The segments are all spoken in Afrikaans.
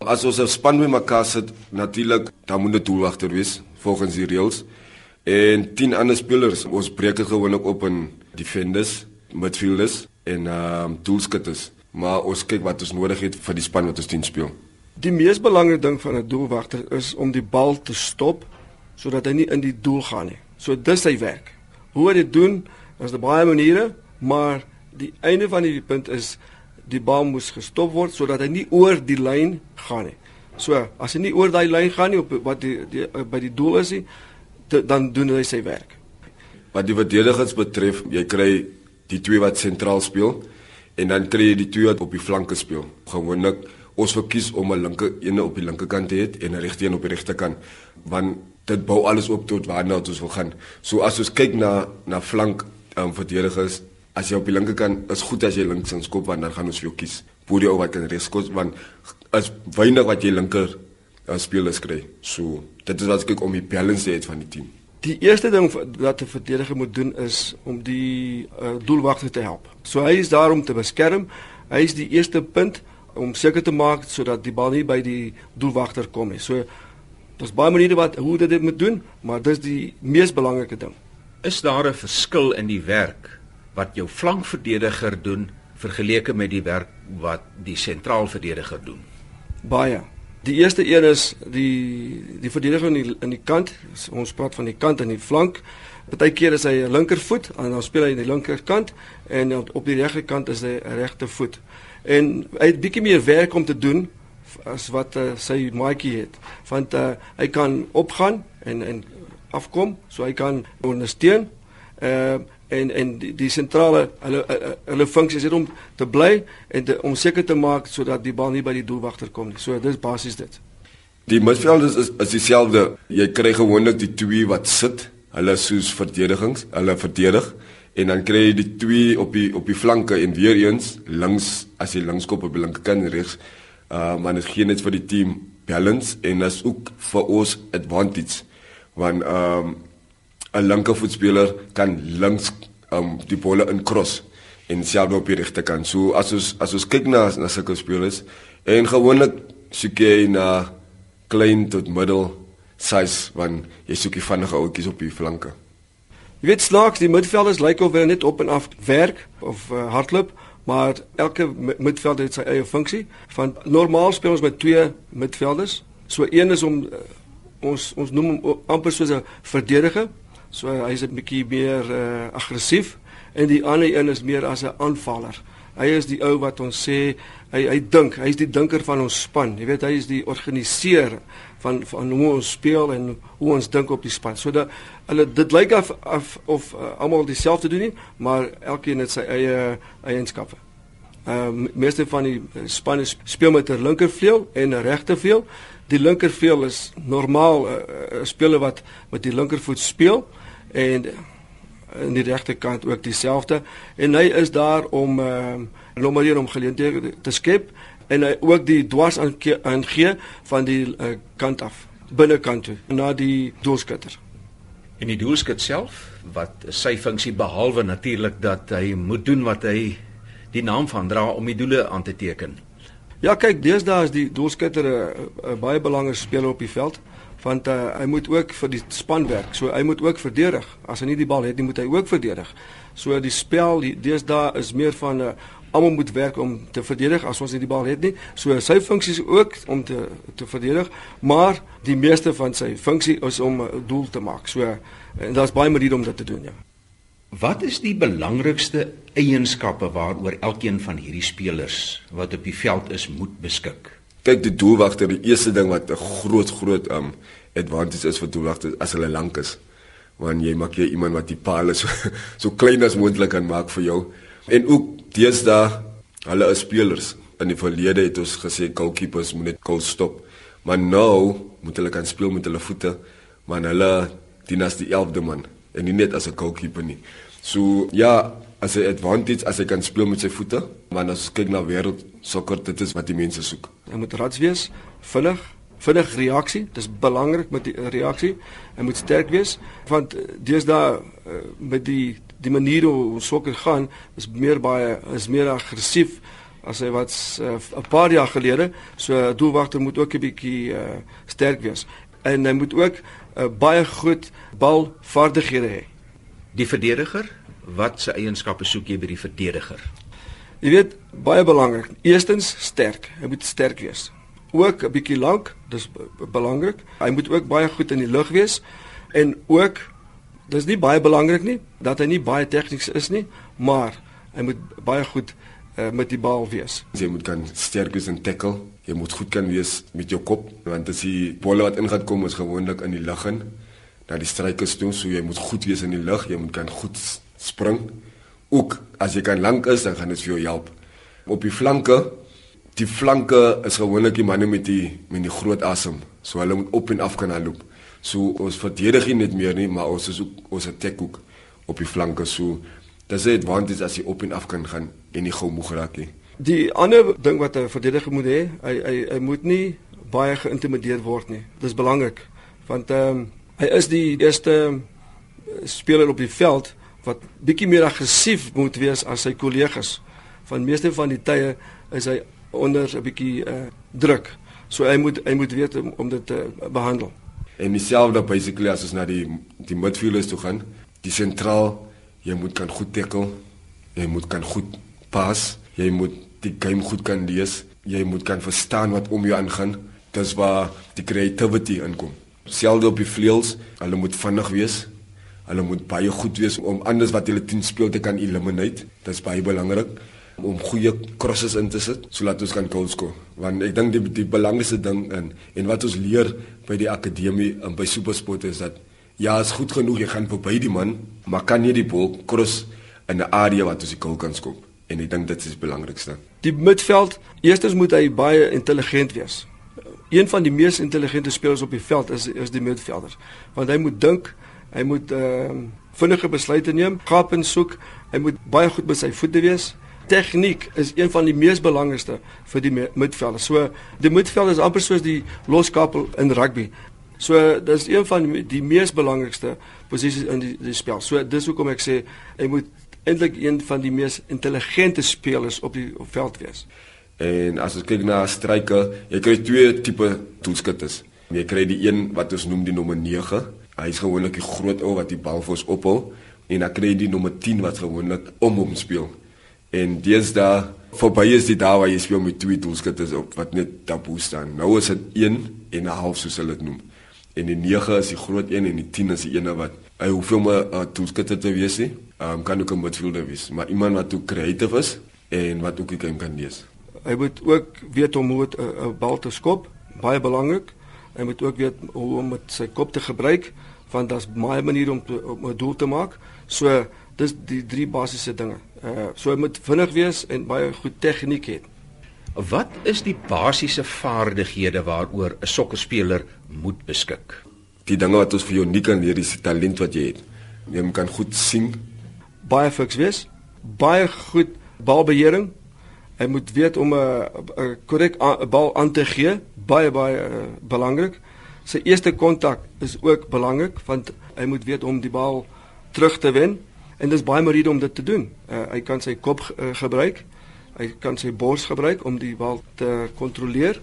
As ons 'n span bymekaar sit, natuurlik, dan moet 'n doelwagter wees volgens die reëls en 10 ander spelers. Ons breek dit gewoonlik op in defenders, midfielders en ehm um, doelskutters. Maar ons kyk wat ons nodig het vir die span wat ons teen speel. Die mees belangrike ding van 'n doelwagter is om die bal te stop sodat hy nie in die doel gaan nie. So dis sy werk. Hoe hy dit doen, is daar baie maniere, maar die einde van die punt is die bal moes gestop word sodat hy nie oor die lyn gaan nie. So, as hy nie oor daai lyn gaan nie op wat die, die by die doel is nie, te, dan doen hy sy werk. Wat die verdedigers betref, jy kry die twee wat sentraal speel en dan kry jy die twee wat op die flanke speel. Gewoonlik ons verkies om 'n linker een op die linkerkant te hê en 'n regte een op die regterkant want dit bou alles op tot waarna ons wil gaan. So as ons kyk na na flank um, verdedigers, as jy op die linkerkant is goed as jy links skop want dan gaan ons vir jou kies. Boer jy ou wat kan regs skop want as weinig wat jy linker uh, spelers kry. So dit is wat ek kyk om die balance te hê van die team. Die eerste ding wat 'n verdediger moet doen is om die uh, doelwagter te help. So hy is daar om te beskerm. Hy is die eerste punt om seker te maak sodat die bal nie by die doelwagter kom nie. So daar's baie maniere wat hoe dit moet doen, maar dis die mees belangrike ding. Is daar 'n verskil in die werk wat jou flankverdediger doen vergeleke met die werk wat die sentraal verdediger doen? Baie. Die eerste een is die die verdediger in die in die kant. Ons praat van die kant en die flank. Partykeer is hy linkervoet en dan speel hy aan die linkerkant en op die regterkant is hy 'n regtervoet. En hy het bietjie meer werk om te doen as wat uh, sy maatjie het. Want uh, hy kan opgaan en en afkom, so hy kan ondersteun. Uh en en die, die sentrale hulle hulle funksie is om te bly en te, om seker te maak sodat die bal nie by die doelwagter kom nie. So dis basies dit. Die midvelders is is dieselfde. Jy kry gewoonlik die twee wat sit. Hulle soos verdedigings, hulle verdedig en dan kry jy die twee op die op die flanke en weer eens links as jy linkskop op die linkerkant regs. Uh man is geen net vir die team balance en as ook vir ons advantage. Want ehm um, 'n linkervoetspeler kan links um die bolle in cross en selfs op die regterkant. So as ons as ons kyk na na sulke spelers en gewoonlik soek jy na klein tot middel size van jy soek die vinnige ouetjies op die flanke. Jy weet slaaks die midvelders lyk of hulle net op en af werk of uh, hardloop, maar elke midvelder het sy eie funksie. Van normaal speel ons met twee midvelders. So een is om uh, ons ons noem hom amper soos 'n verdediger So hy's 'n bietjie meer uh, aggressief en die ander een is meer as 'n aanvaller. Hy is die ou wat ons sê hy hy dink, hy's die dinker van ons span. Jy weet hy is die organiseer van van hoe ons speel en hoe ons dink op die span. So dat hulle dit lyk of of, of uh, almal dieselfde doen nie, maar elkeen het sy eie eienskappe. Ehm uh, meeste van die spanne speel met 'n linkervleuel en 'n regtervleuel. Die linkervleuel is normaal 'n uh, speler wat met die linkervoet speel en in die regterkant ook dieselfde en hy is daar om ehm uh, nommer 1 om geleenthede te skep en hy ook die dwars aan gee van die uh, kant af binnekant toe na die doelskutter. En die doelskut self wat sy funksie behalwe natuurlik dat hy moet doen wat hy die naam van dra om die doele aan te teken. Ja, kyk, deesdae is die doelskutter 'n baie belangrike speler op die veld want uh, hy moet ook vir die span werk. So hy moet ook verdedig. As hy nie die bal het nie, moet hy ook verdedig. So die spel deesdae is meer van 'n uh, almal moet werk om te verdedig as ons nie die bal het nie. So sy funksie is ook om te te verdedig, maar die meeste van sy funksie is om 'n doel te maak. So en daar's baie maniere om dit te doen, ja. Wat is die belangrikste eienskappe waaroor elkeen van hierdie spelers wat op die veld is moet beskik? Kyk die doelwagter die eerste ding wat 'n groot groot um advantage is vir doelwagter as hulle lank is. Want jy maak jy iemand wat die paal so so klein as moontlik kan maak vir jou. En ook deesdae hulle is spelers. In die verlede het ons gesê goalkeepers moet net goal stop. Maar nou moet hulle kan speel met hulle voete. Maar hulle dien as die 11de man en nie net as 'n goalkeeper nie. So ja, as 'n advantage as hy kan speel met sy voete, want as kyk na wêreld sokker dit is wat die mense soek. Hy moet rats wees, vinnig, vinnig reaksie, dis belangrik met die reaksie. Hy moet sterk wees want deesdae met die die manier hoe sokker gaan is meer baie is meer aggressief as hy wat 'n paar jaar gelede. So 'n doelwagter moet ook 'n bietjie uh, sterk wees en hy moet ook uh, baie goed balvaardighede hê. Die verdediger, wat se eienskappe soek jy by die verdediger? Jy weet, baie belangrik. Eerstens sterk. Hy moet sterk wees. Ook 'n bietjie lank, dis belangrik. Hy moet ook baie goed in die lug wees en ook dis nie baie belangrik nie dat hy nie baie tegnies is nie, maar hy moet baie goed uh, met die bal wees. Jy moet kan sterk wees in tackle. Jy moet goed kan wees met jou kop want as die bolle wat ingaan kom is gewoonlik in die lug in na die strykers toe, so jy moet goed wees in die lug, jy moet kan goed spring. Ook as jy kan lank is, dan gaan dit vir jou help. Op die flanke, die flanke is gewoonlik die manne met die met die groot asem, so hulle moet op en af kan loop. So ons verdedig nie net meer nie, maar ons is ook ons attack ook op die flanke so. Dit want dit as jy op en af kan gaan en nie gou moeg raak nie. Die ander ding wat 'n verdediger moet hê, hy hy hy moet nie baie geïntimideer word nie. Dis belangrik want ehm um, hy is die eerste speler op die veld wat bietjie meer aggressief moet wees as sy kollegas. Van meeste van die tye is hy onder 'n bietjie uh, druk. So hy moet hy moet weet om, om dit te uh, behandel. En dieselfde basically as ons na die die midfielders toe gaan, die sentraal, jy moet kan goed tackle, jy moet kan goed pas, jy moet die game goed kan lees, jy moet kan verstaan wat om jou aangaan. Dis waar die creativity inkom. Selfs op die vleuels, hulle moet vinnig wees. Hulle moet baie goed wees om anders wat hulle teen speel te kan eliminate. Dit is baie belangrik om goeie crosses in te sit sodat ons kan goals score. Want ek dink die die belangrikste ding in en wat ons leer by die akademie en by Supersport is dat ja, is goed genoeg jy gaan verby die man, maar kan jy die bal cross in 'n area wat ons die goal kan skop. En ek dink dit is die belangrikste. Die midveld, eerstens moet hy baie intelligent wees een van die mees intelligente spelers op die veld is is die midvelder. Want hy moet dink, hy moet ehm uh, vinnige besluite neem, gap en soek, hy moet baie goed met sy voete wees. Tegniek is een van die mees belangrikste vir die midvelder. So die midvelder is amper soos die loskapel in rugby. So dis een van die mees belangrikste posisies in die, die spel. So dis hoekom ek sê hy moet eintlik een van die mees intelligente spelers op die op veld wees. En as ons kyk na stryker, jy kry twee tipe doelskutters. Jy kry die een wat ons noem die nommer 9. Hy is gewoonlik die groot ou wat die bal vir ons ophou en dan kry jy die nommer 10 wat gewoonlik om hom speel. En daar verby is die daar waar jy speel met twee doelskutters op wat net taboe staan. Nou is dit 1 en 'n half soos hulle dit noem. En die 9 is die groot een en die 10 is die ene wat hy hoeveel maar uh, doelskutter te wees nie. Ehm um, kan ook 'n midfielder wees, maar iemand wat ook creative is en wat ook die game kan lees. Hy moet ook weet hoe om 'n bal te skop, baie belangrik. Hy moet ook weet hoe om met sy kop te gebruik want daar's baie maniere om te, om 'n doel te maak. So dis die drie basiese dinge. Uh so hy moet vinnig wees en baie goed tegniek hê. Wat is die basiese vaardighede waaroor 'n sokkerspeler moet beskik? Die dinge wat ons vir jou nie kan leer is die talent wat jy het. Jy moet kan goed sien, baie fiks wees, baie goed balbeheering Hy moet weet om 'n korrek bal aan te gee, baie baie uh, belangrik. Sy eerste kontak is ook belangrik want hy moet weet om die bal terug te wen en dis baie maniere om dit te doen. Uh, hy kan sy kop uh, gebruik. Hy kan sy bors gebruik om die bal te kontroleer.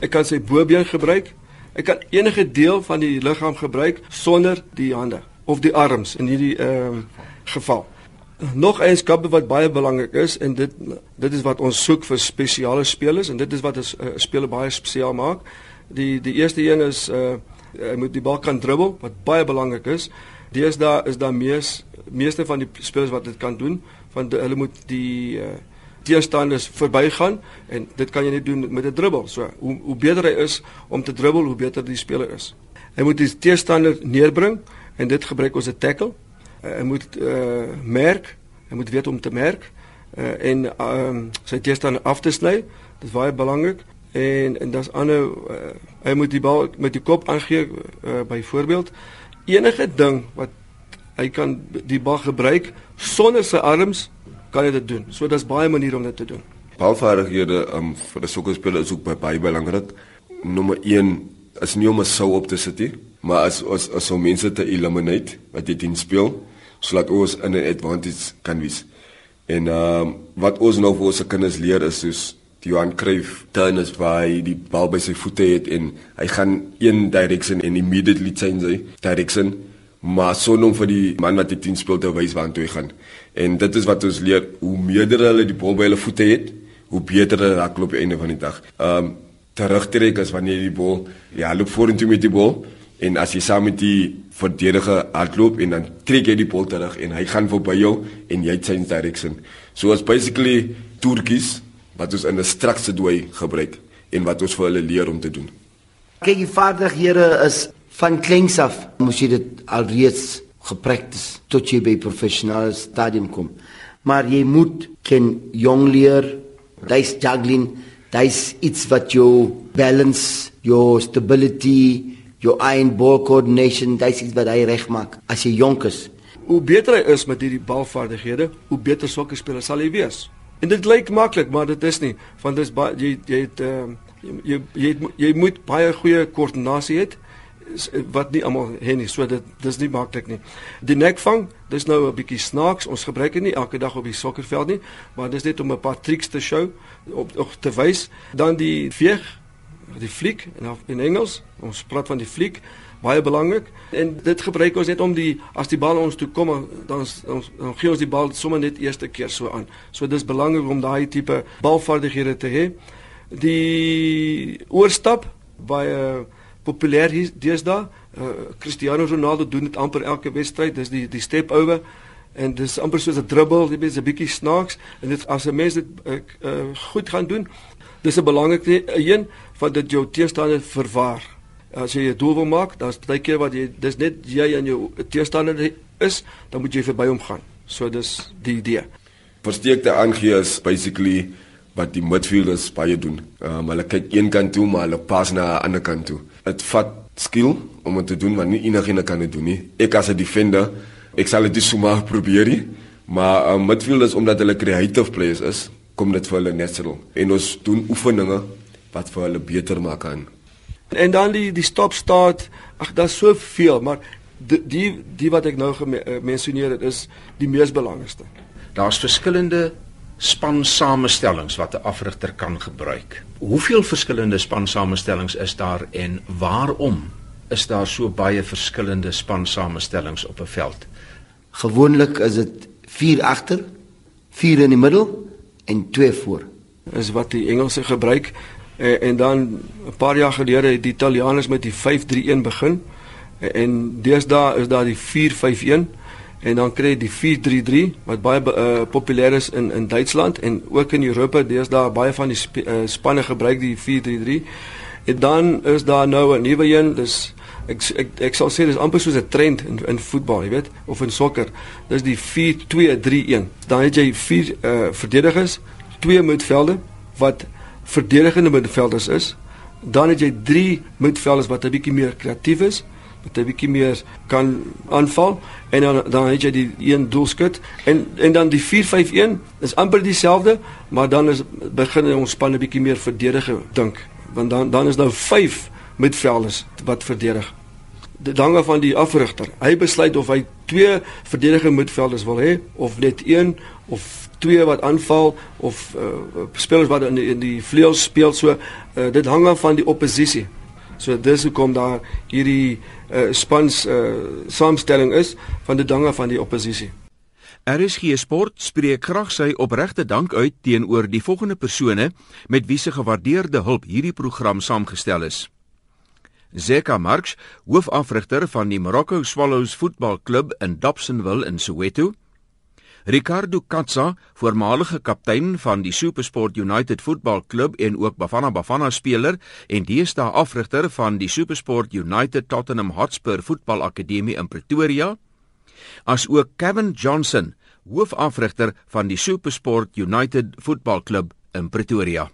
Hy kan sy bobeen gebruik. Hy kan enige deel van die liggaam gebruik sonder die hande of die arms in hierdie ehm uh, geval nog eienskappe wat baie belangrik is en dit dit is wat ons soek vir spesiale spelers en dit is wat 'n uh, speler baie spesiaal maak. Die die eerste een is uh hy moet die bal kan dribbel wat baie belangrik is. Deesdae is daar mees meeste van die spelers wat dit kan doen want hulle moet die uh teestanders verbygaan en dit kan jy net doen met 'n dribbel. So hoe hoe beter hy is om te dribbel, hoe beter die speler is. Hy moet die teestander neerbring en dit gebruik ons 'n tackle uh, hy moet uh, merk, hy moet weet om te merk uh, en uh, sy teestander af te sny. Dit is baie belangrik en en daar's ander uh, hy moet die bal met die kop aangee uh, byvoorbeeld enige ding wat hy kan die bal gebruik sonder sy arms kan hy dit doen. So daar's baie maniere om dit te doen. Balvaardighede um, vir 'n sokkerspeler is ook baie belangrik. Nommer 1 is nie om 'n sou op te sit nie, maar as as as om mense te eliminate wat jy teen speel sodat ons in 'n advantage kan wees. En ehm um, wat ons nou vir ons kinders leer is soos Johan Cruyff tennis waar hy die bal by sy voete het en hy gaan een direction en immediately change hy direction maar sonder om vir die man wat die 10 speel te wys waar toe hy gaan. En dit is wat ons leer hoe meerder hulle die bal by hulle voete het, hoe beter hulle raak op die einde van die dag. Ehm um, terugtrek as wanneer jy die bal ja, loop vorentoe met die bal en as jy saam met die verdediger hardloop en dan trek jy die bal terug en hy gaan verby jou en jy change direction. So as basically Turkies wat ons in 'n strakse dooi gebruik en wat ons vir hulle leer om te doen. Kyk, die vaardighede is van kleins af moes jy dit alreeds gepraktis tot jy by professionele stadium kom. Maar jy moet ken jong leer, dis juggling, dis iets wat jou balance, your stability, your eye and ball coordination, dis iets wat hy regmaak as jy jonk is. Hoe beter hy is met hierdie balvaardighede, hoe beter sokker speler sal hy wees. En dit lyk maklik, maar dit is nie, want dis baie jy jy het uh, jy, jy jy jy moet baie goeie koördinasie hê wat nie almal het nie. So dit dis nie maklik nie. Die nekvang, dis nou 'n bietjie snaaks. Ons gebruik dit nie elke dag op die sokkerveld nie, maar dis net om 'n paar tricks te show op, op te wys. Dan die veeg, die fliek en in Engels, ons praat van die fliek baie belangrik en dit gebruik ons net om die as die bal ons toe kom dan ons dan gee ons die bal sommer net eerste keer so aan. So dis belangrik om daai tipe balvaardighede te hê. Die oorstap baie populêr hier deesdae. Uh, Cristiano Ronaldo doen dit amper elke wedstryd. Dis die die step over en dis amper soos 'n dribbel, jy weet, 'n bietjie snaaks en dit as 'n mens dit uh, uh, goed gaan doen, dis 'n belangrike een wat dit jou teestander verwaar as jy 'n doel wil maak, dan's baie keer wat jy dis net jy en jou teestander is, dan moet jy verby hom gaan. So dis die idee. Versteekte aangee is basically wat die midfielders baie doen. Um, hulle kyk een kant toe, maar hulle pas na 'n ander kant toe. Dit vat skill om dit te doen, want nie enigiemand kan doen nie. Ek as 'n defender, ek sal dit sommer probeer nie, maar um, midfielders omdat hulle creative players is, kom dit vir hulle natural. En ons doen oefeninge wat vir hulle beter maak aan. En dan die die stop start, ag daar's soveel, maar die die, die wat ek nou gemensioneer het is die mees belangrikste. Daar's verskillende span samestellings wat 'n afrigter kan gebruik. Hoeveel verskillende span samestellings is daar en waarom is daar so baie verskillende span samestellings op 'n veld? Gewoonlik is dit 4 agter, 4 in die middel en 2 voor. Is wat die Engelse gebruik en, en dan 'n paar jaar gelede het die Italianers met die 5-3-1 begin. En, en deesdae is daar die 4-5-1 en dan kry jy die 4-3-3 wat baie uh, populêr is in in Duitsland en ook in Europa. Deesdae baie van die sp uh, spanne gebruik die 4-3-3 en dan is daar nou 'n nuwe een. Dis ek ek ek sal sê dis amper soos 'n trend in in voetbal jy weet of in sokker. Dis die 4-2-3-1 dan het jy vier uh, verdedigers twee midvelde wat verdedigende middelvelders is, dan het jy drie middelvelders wat 'n bietjie meer kreatief is, wat 'n bietjie meer kan aanval en dan dan het jy die een doelskut en en dan die 4-5-1 is amper dieselfde, maar dan is begin ons span 'n bietjie meer verdediger dink, want dan dan is nou vyf middelvelders wat verdedig. Dit hang af van die afrigter. Hy besluit of hy twee verdedigende middelvelders wil hê of net een of twee wat aanval of uh, spelers wat in die, in die vleuels speel so uh, dit hang af van die oppositie. So dis hoekom daar hierdie uh, spans uh, saamstelling is van die dange van die oppositie. RSG Sport spreek graag sy opregte dank uit teenoor die volgende persone met wie se gewaardeerde hulp hierdie program saamgestel is. Zeka Marx, hoofafrigter van die Morocco Swallows voetbalklub in Dobsonville in Soweto. Ricardo Katsa, voormalige kaptein van die SuperSport United voetbalklub en ook Bafana Bafana speler en deesdae afrigter van die SuperSport United Tottenham Hotspur voetbalakademie in Pretoria, as ook Kevin Johnson, hoofafrigter van die SuperSport United voetbalklub in Pretoria.